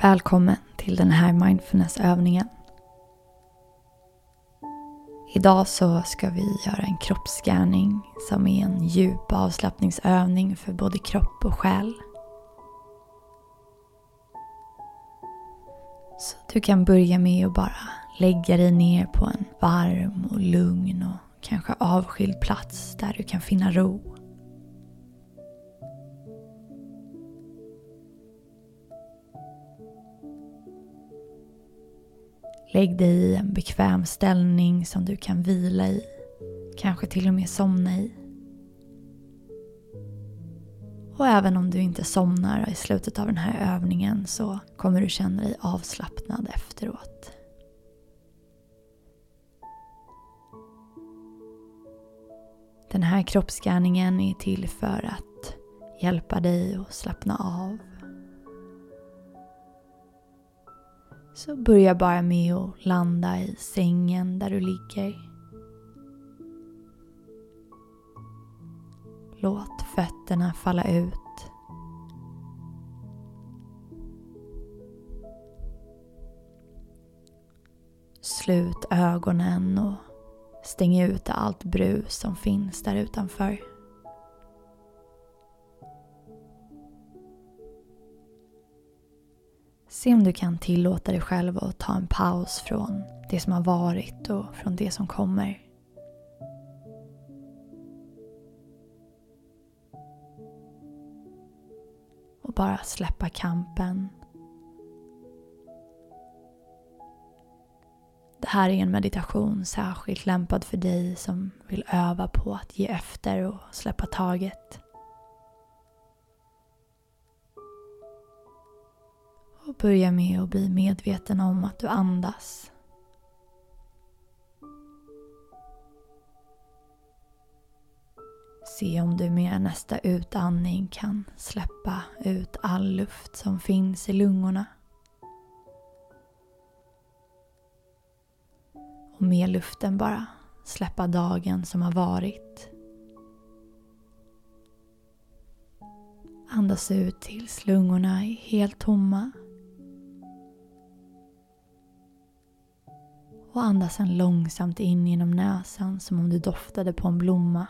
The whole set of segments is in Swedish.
Välkommen till den här mindfulnessövningen. Idag så ska vi göra en kroppsscanning som är en djup avslappningsövning för både kropp och själ. Så du kan börja med att bara lägga dig ner på en varm och lugn och kanske avskild plats där du kan finna ro. Lägg dig i en bekväm ställning som du kan vila i. Kanske till och med somna i. Och även om du inte somnar i slutet av den här övningen så kommer du känna dig avslappnad efteråt. Den här kroppsscanningen är till för att hjälpa dig att slappna av Så börja bara med att landa i sängen där du ligger. Låt fötterna falla ut. Slut ögonen och stäng ut allt brus som finns där utanför. Se om du kan tillåta dig själv att ta en paus från det som har varit och från det som kommer. Och bara släppa kampen. Det här är en meditation särskilt lämpad för dig som vill öva på att ge efter och släppa taget. Börja med att bli medveten om att du andas. Se om du med nästa utandning kan släppa ut all luft som finns i lungorna. Och med luften bara släppa dagen som har varit. Andas ut tills lungorna är helt tomma. Och andas sen långsamt in genom näsan som om du doftade på en blomma.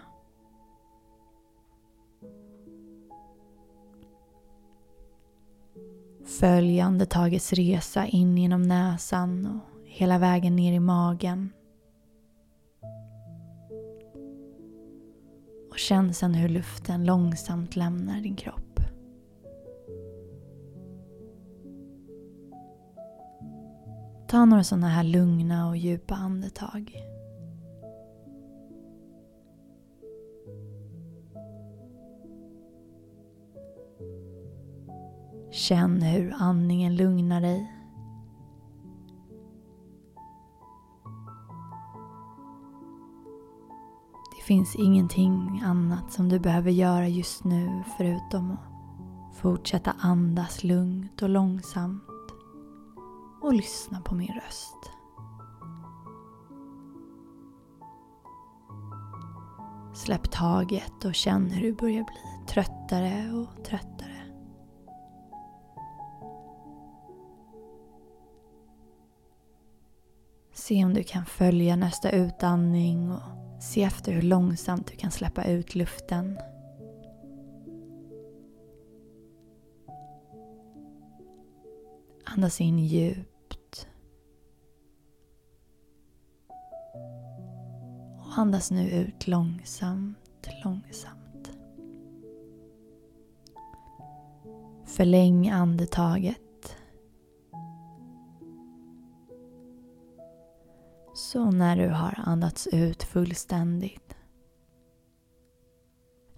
Följ andetagets resa in genom näsan och hela vägen ner i magen. Och känn sen hur luften långsamt lämnar din kropp. Ta några sådana här lugna och djupa andetag. Känn hur andningen lugnar dig. Det finns ingenting annat som du behöver göra just nu förutom att fortsätta andas lugnt och långsamt och lyssna på min röst. Släpp taget och känn hur du börjar bli tröttare och tröttare. Se om du kan följa nästa utandning och se efter hur långsamt du kan släppa ut luften. Andas in djupt Andas nu ut långsamt, långsamt. Förläng andetaget. Så när du har andats ut fullständigt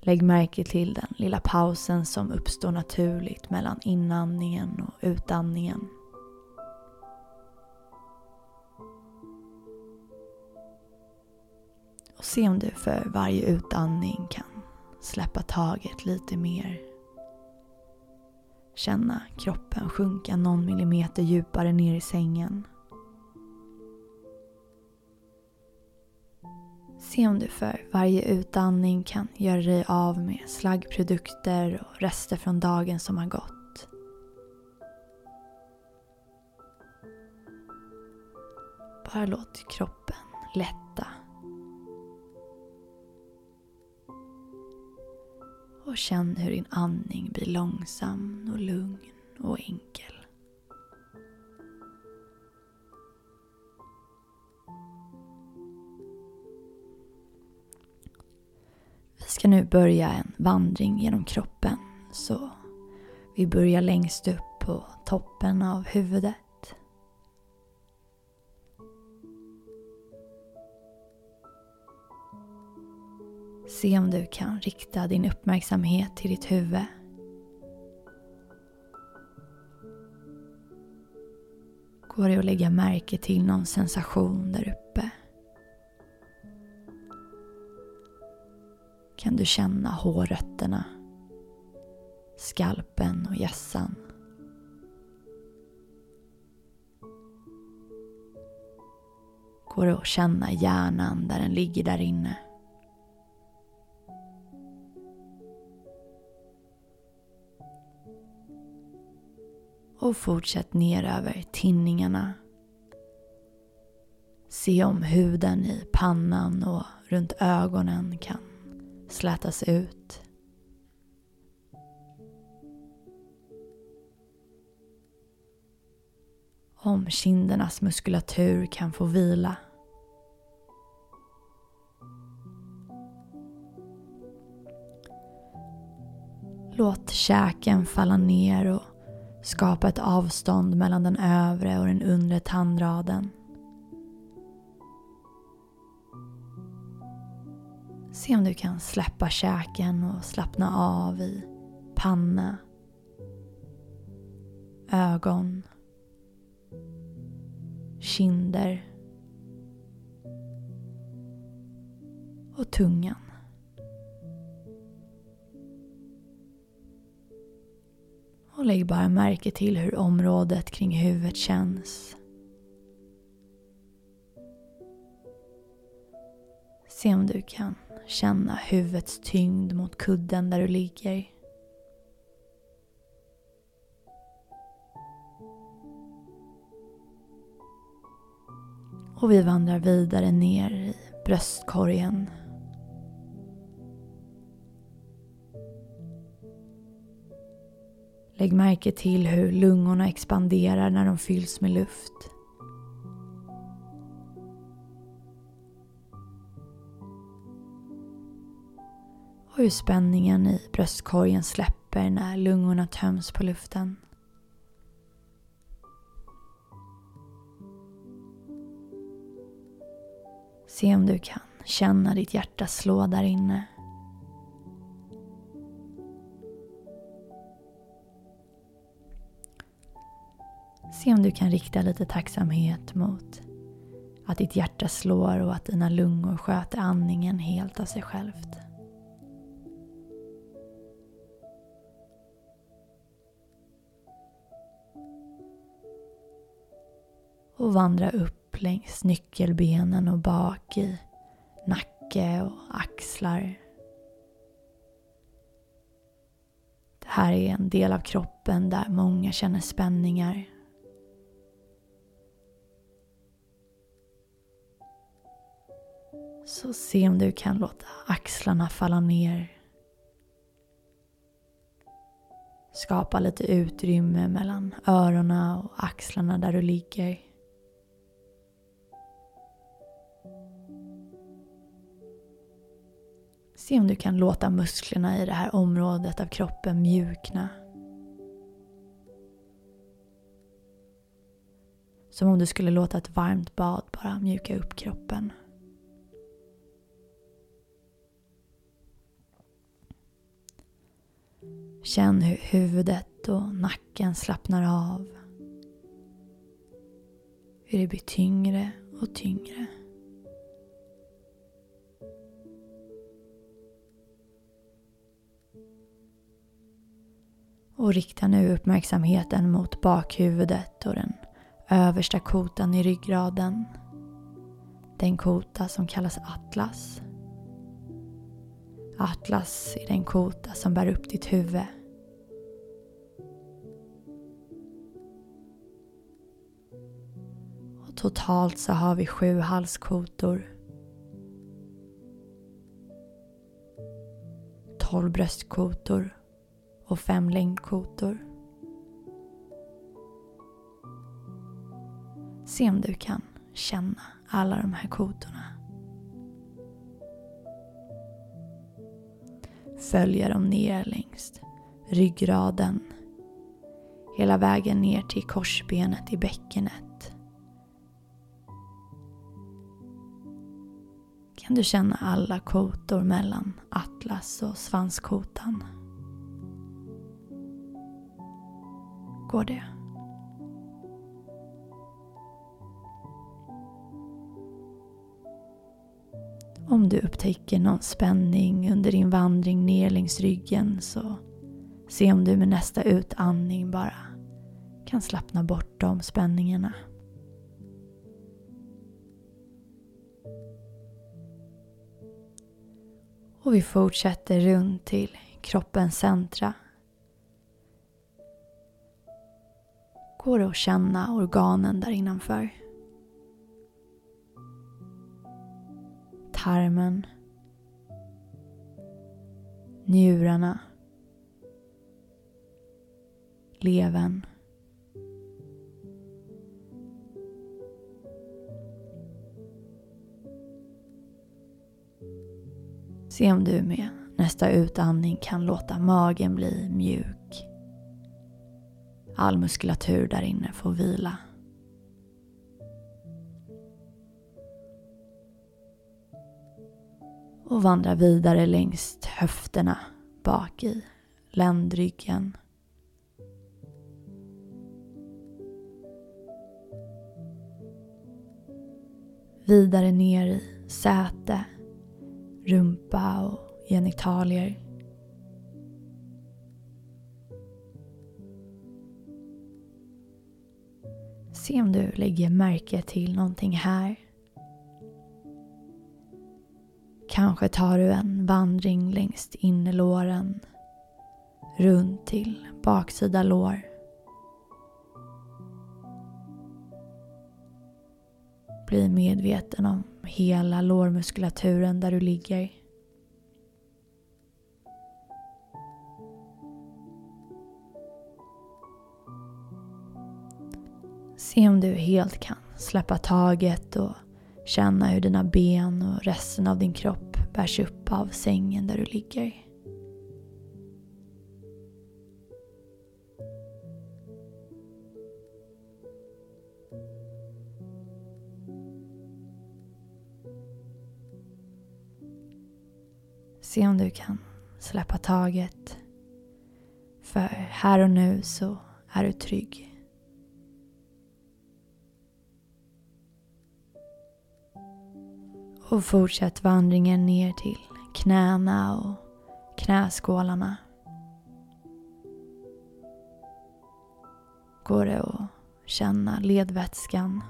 Lägg märke till den lilla pausen som uppstår naturligt mellan inandningen och utandningen. Se om du för varje utandning kan släppa taget lite mer. Känna kroppen sjunka någon millimeter djupare ner i sängen. Se om du för varje utandning kan göra dig av med slaggprodukter och rester från dagen som har gått. Bara låt kroppen lätt Och känn hur din andning blir långsam och lugn och enkel. Vi ska nu börja en vandring genom kroppen. Så vi börjar längst upp på toppen av huvudet. Se om du kan rikta din uppmärksamhet till ditt huvud. Går det att lägga märke till någon sensation där uppe? Kan du känna hårrötterna, skalpen och hjässan? Går det att känna hjärnan där den ligger där inne? Och fortsätt ner över tinningarna. Se om huden i pannan och runt ögonen kan slätas ut. Om kindernas muskulatur kan få vila. Låt käken falla ner och Skapa ett avstånd mellan den övre och den undre tandraden. Se om du kan släppa käken och slappna av i panna, ögon, kinder och tungan. Och lägg bara märke till hur området kring huvudet känns. Se om du kan känna huvudets tyngd mot kudden där du ligger. Och vi vandrar vidare ner i bröstkorgen Lägg märke till hur lungorna expanderar när de fylls med luft. Och hur spänningen i bröstkorgen släpper när lungorna töms på luften. Se om du kan känna ditt hjärta slå där inne. Du kan rikta lite tacksamhet mot att ditt hjärta slår och att dina lungor sköter andningen helt av sig självt. Och vandra upp längs nyckelbenen och bak i nacke och axlar. Det här är en del av kroppen där många känner spänningar. Så se om du kan låta axlarna falla ner. Skapa lite utrymme mellan öronen och axlarna där du ligger. Se om du kan låta musklerna i det här området av kroppen mjukna. Som om du skulle låta ett varmt bad bara mjuka upp kroppen. Känn hur huvudet och nacken slappnar av. Hur det blir tyngre och tyngre. Och rikta nu uppmärksamheten mot bakhuvudet och den översta kotan i ryggraden. Den kota som kallas Atlas. Atlas i den kota som bär upp ditt huvud. Och Totalt så har vi sju halskotor. Tolv bröstkotor och fem längdkotor. Se om du kan känna alla de här kotorna. Följer dem ner längs ryggraden. Hela vägen ner till korsbenet i bäckenet. Kan du känna alla kotor mellan atlas och svanskotan? Går det? Om du upptäcker någon spänning under din vandring ner längs ryggen så se om du med nästa utandning bara kan slappna bort de spänningarna. Och vi fortsätter runt till kroppens centra. Går det att känna organen där innanför? Tarmen, njurarna, levern. Se om du med nästa utandning kan låta magen bli mjuk. All muskulatur där inne får vila. Och vandra vidare längs höfterna bak i ländryggen. Vidare ner i säte, rumpa och genitalier. Se om du lägger märke till någonting här. Kanske tar du en vandring längs innerlåren runt till baksida lår. Bli medveten om hela lårmuskulaturen där du ligger. Se om du helt kan släppa taget och Känna hur dina ben och resten av din kropp bärs upp av sängen där du ligger. Se om du kan släppa taget. För här och nu så är du trygg. Och fortsätt vandringen ner till knäna och knäskålarna. Går det att känna ledvätskan?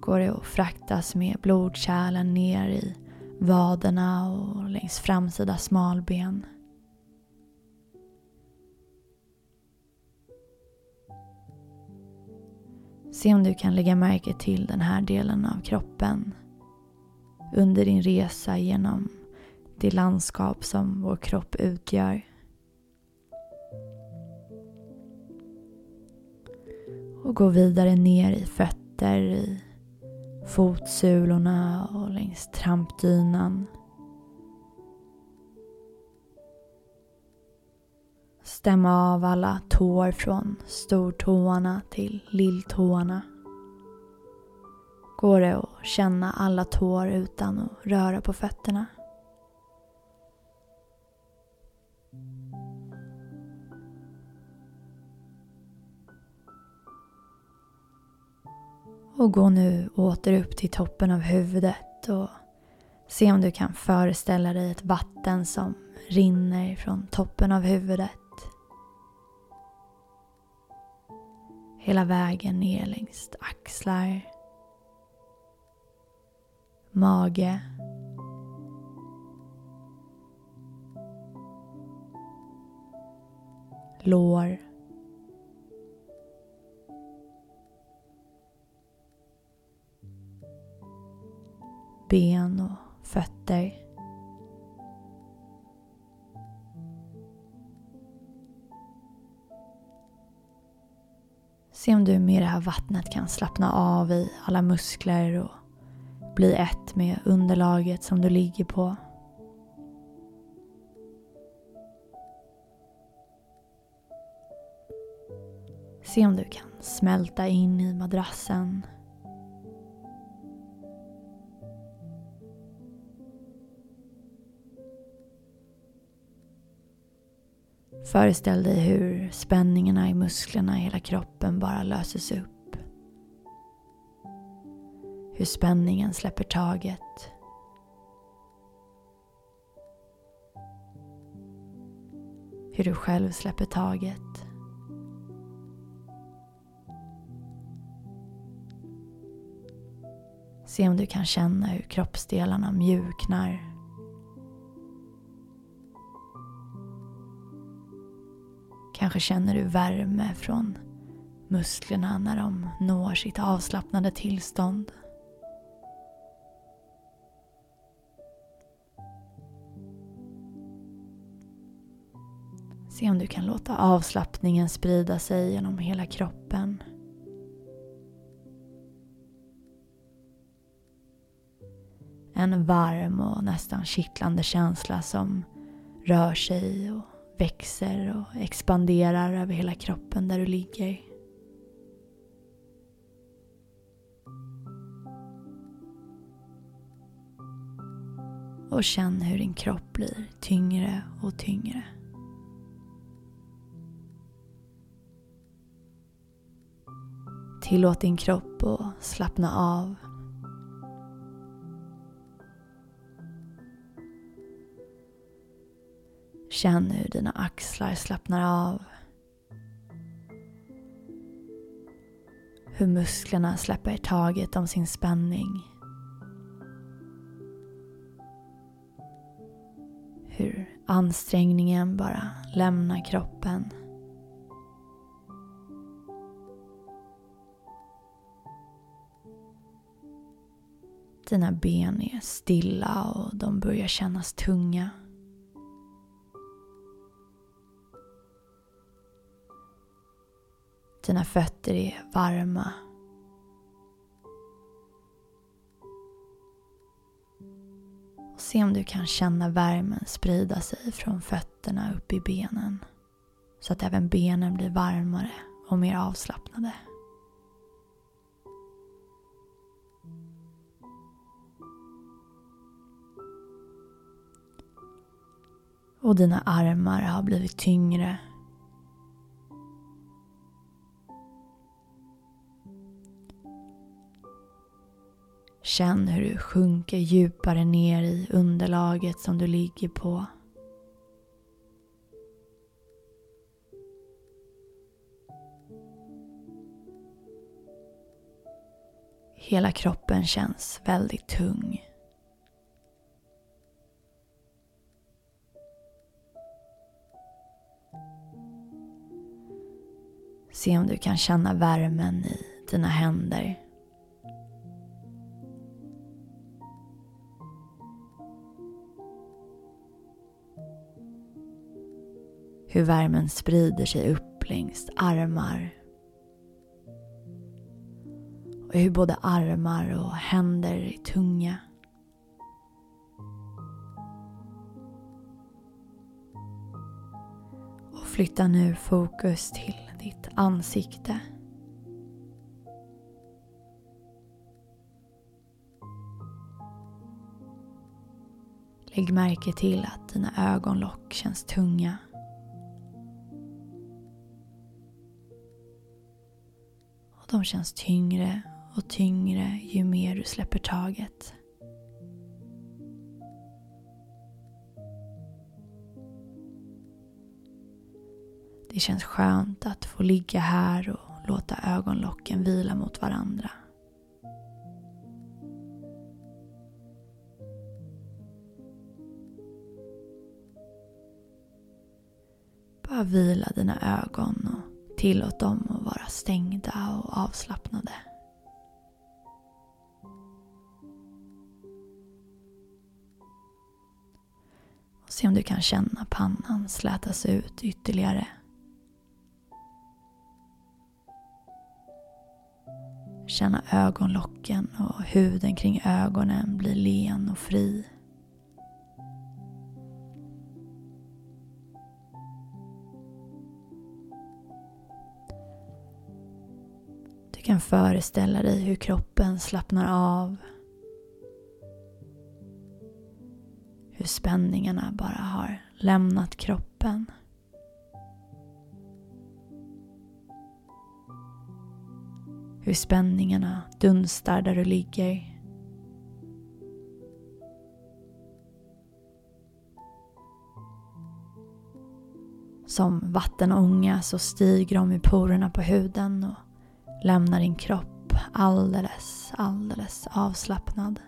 Går det att fraktas med blodkärlen ner i vaderna och längs framsida smalben? Se om du kan lägga märke till den här delen av kroppen under din resa genom det landskap som vår kropp utgör. Och gå vidare ner i fötter, i fotsulorna och längs trampdynan. Stämma av alla tår från stortåarna till lilltåarna. Går det att känna alla tår utan att röra på fötterna? Och gå nu åter upp till toppen av huvudet och se om du kan föreställa dig ett vatten som rinner från toppen av huvudet Hela vägen ner längs axlar, mage. Lår. Ben och fötter. Se om du med det här vattnet kan slappna av i alla muskler och bli ett med underlaget som du ligger på. Se om du kan smälta in i madrassen. Föreställ dig hur spänningarna i musklerna i hela kroppen bara löses upp. Hur spänningen släpper taget. Hur du själv släpper taget. Se om du kan känna hur kroppsdelarna mjuknar. Kanske känner du värme från musklerna när de når sitt avslappnade tillstånd. Se om du kan låta avslappningen sprida sig genom hela kroppen. En varm och nästan kittlande känsla som rör sig och växer och expanderar över hela kroppen där du ligger. Och känn hur din kropp blir tyngre och tyngre. Tillåt din kropp att slappna av Känn hur dina axlar slappnar av. Hur musklerna släpper taget om sin spänning. Hur ansträngningen bara lämnar kroppen. Dina ben är stilla och de börjar kännas tunga. Dina fötter är varma. Och se om du kan känna värmen sprida sig från fötterna upp i benen. Så att även benen blir varmare och mer avslappnade. Och dina armar har blivit tyngre Känn hur du sjunker djupare ner i underlaget som du ligger på. Hela kroppen känns väldigt tung. Se om du kan känna värmen i dina händer. Hur värmen sprider sig upp längs armar. Och hur både armar och händer är tunga. Och flytta nu fokus till ditt ansikte. Lägg märke till att dina ögonlock känns tunga. Och de känns tyngre och tyngre ju mer du släpper taget. Det känns skönt att få ligga här och låta ögonlocken vila mot varandra. Bara vila dina ögon och Tillåt dem att vara stängda och avslappnade. Och se om du kan känna pannan slätas ut ytterligare. Känna ögonlocken och huden kring ögonen bli len och fri. Kan föreställa dig hur kroppen slappnar av. Hur spänningarna bara har lämnat kroppen. Hur spänningarna dunstar där du ligger. Som vattenånga så stiger de i porerna på huden och lämnar din kropp alldeles, alldeles avslappnad.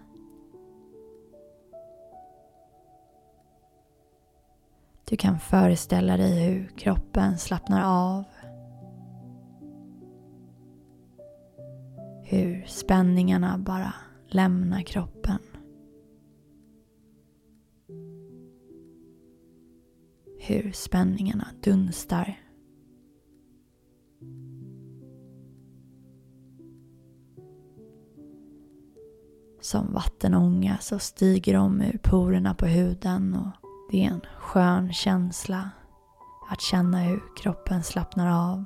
Du kan föreställa dig hur kroppen slappnar av Hur spänningarna bara lämnar kroppen. Hur spänningarna dunstar. Som vattenånga så stiger de ur porerna på huden och det är en skön känsla att känna hur kroppen slappnar av.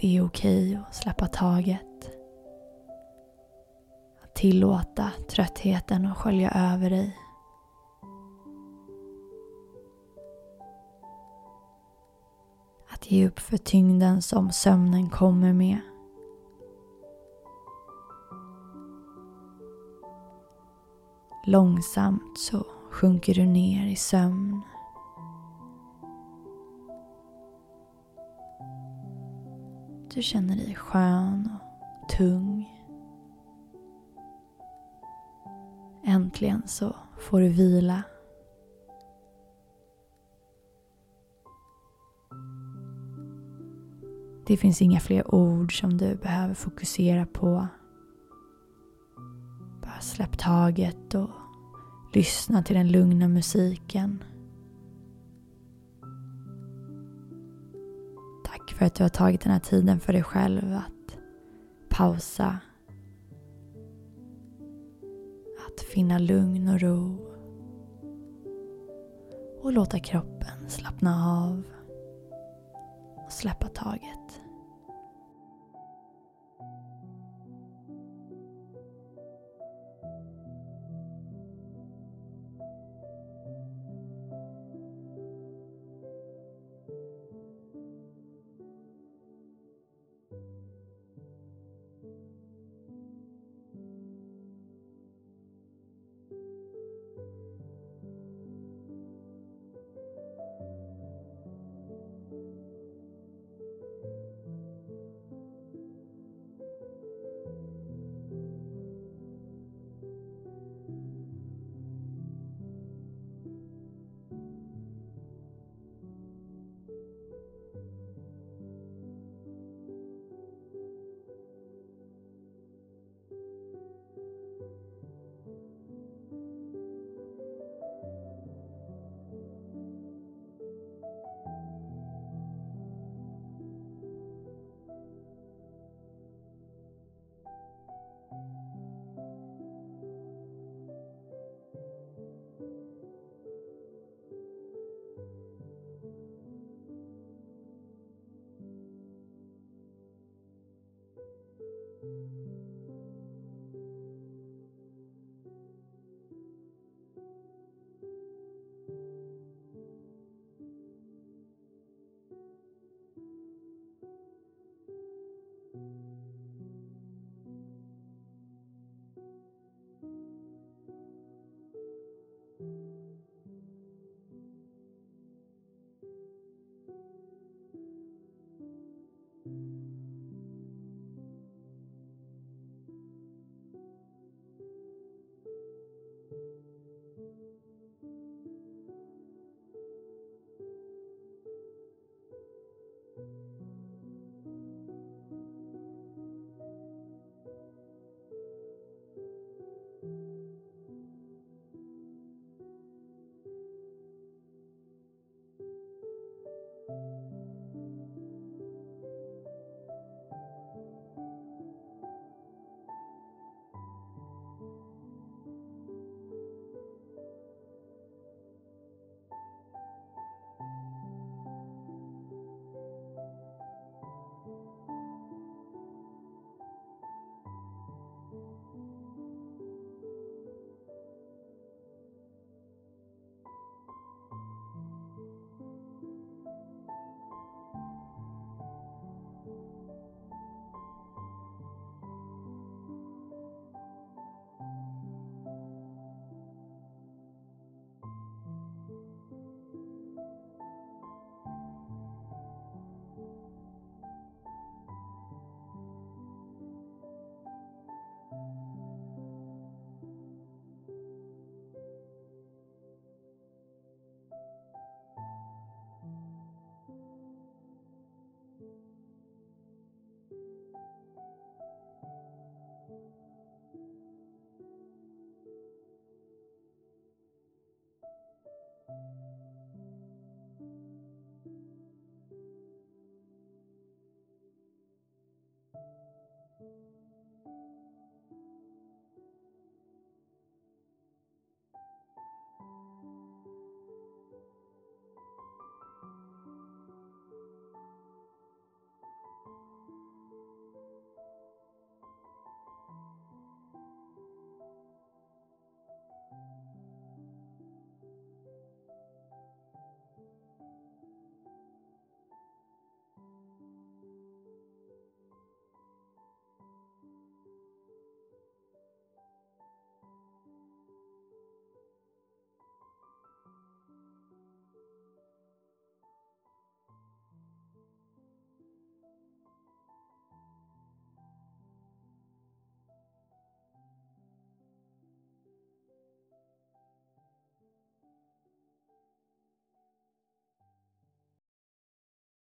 Det är okej att släppa taget. Att tillåta tröttheten att skölja över dig. Ge upp för tyngden som sömnen kommer med. Långsamt så sjunker du ner i sömn. Du känner dig skön och tung. Äntligen så får du vila. Det finns inga fler ord som du behöver fokusera på. Bara släpp taget och lyssna till den lugna musiken. Tack för att du har tagit den här tiden för dig själv att pausa. Att finna lugn och ro. Och låta kroppen slappna av och släppa taget.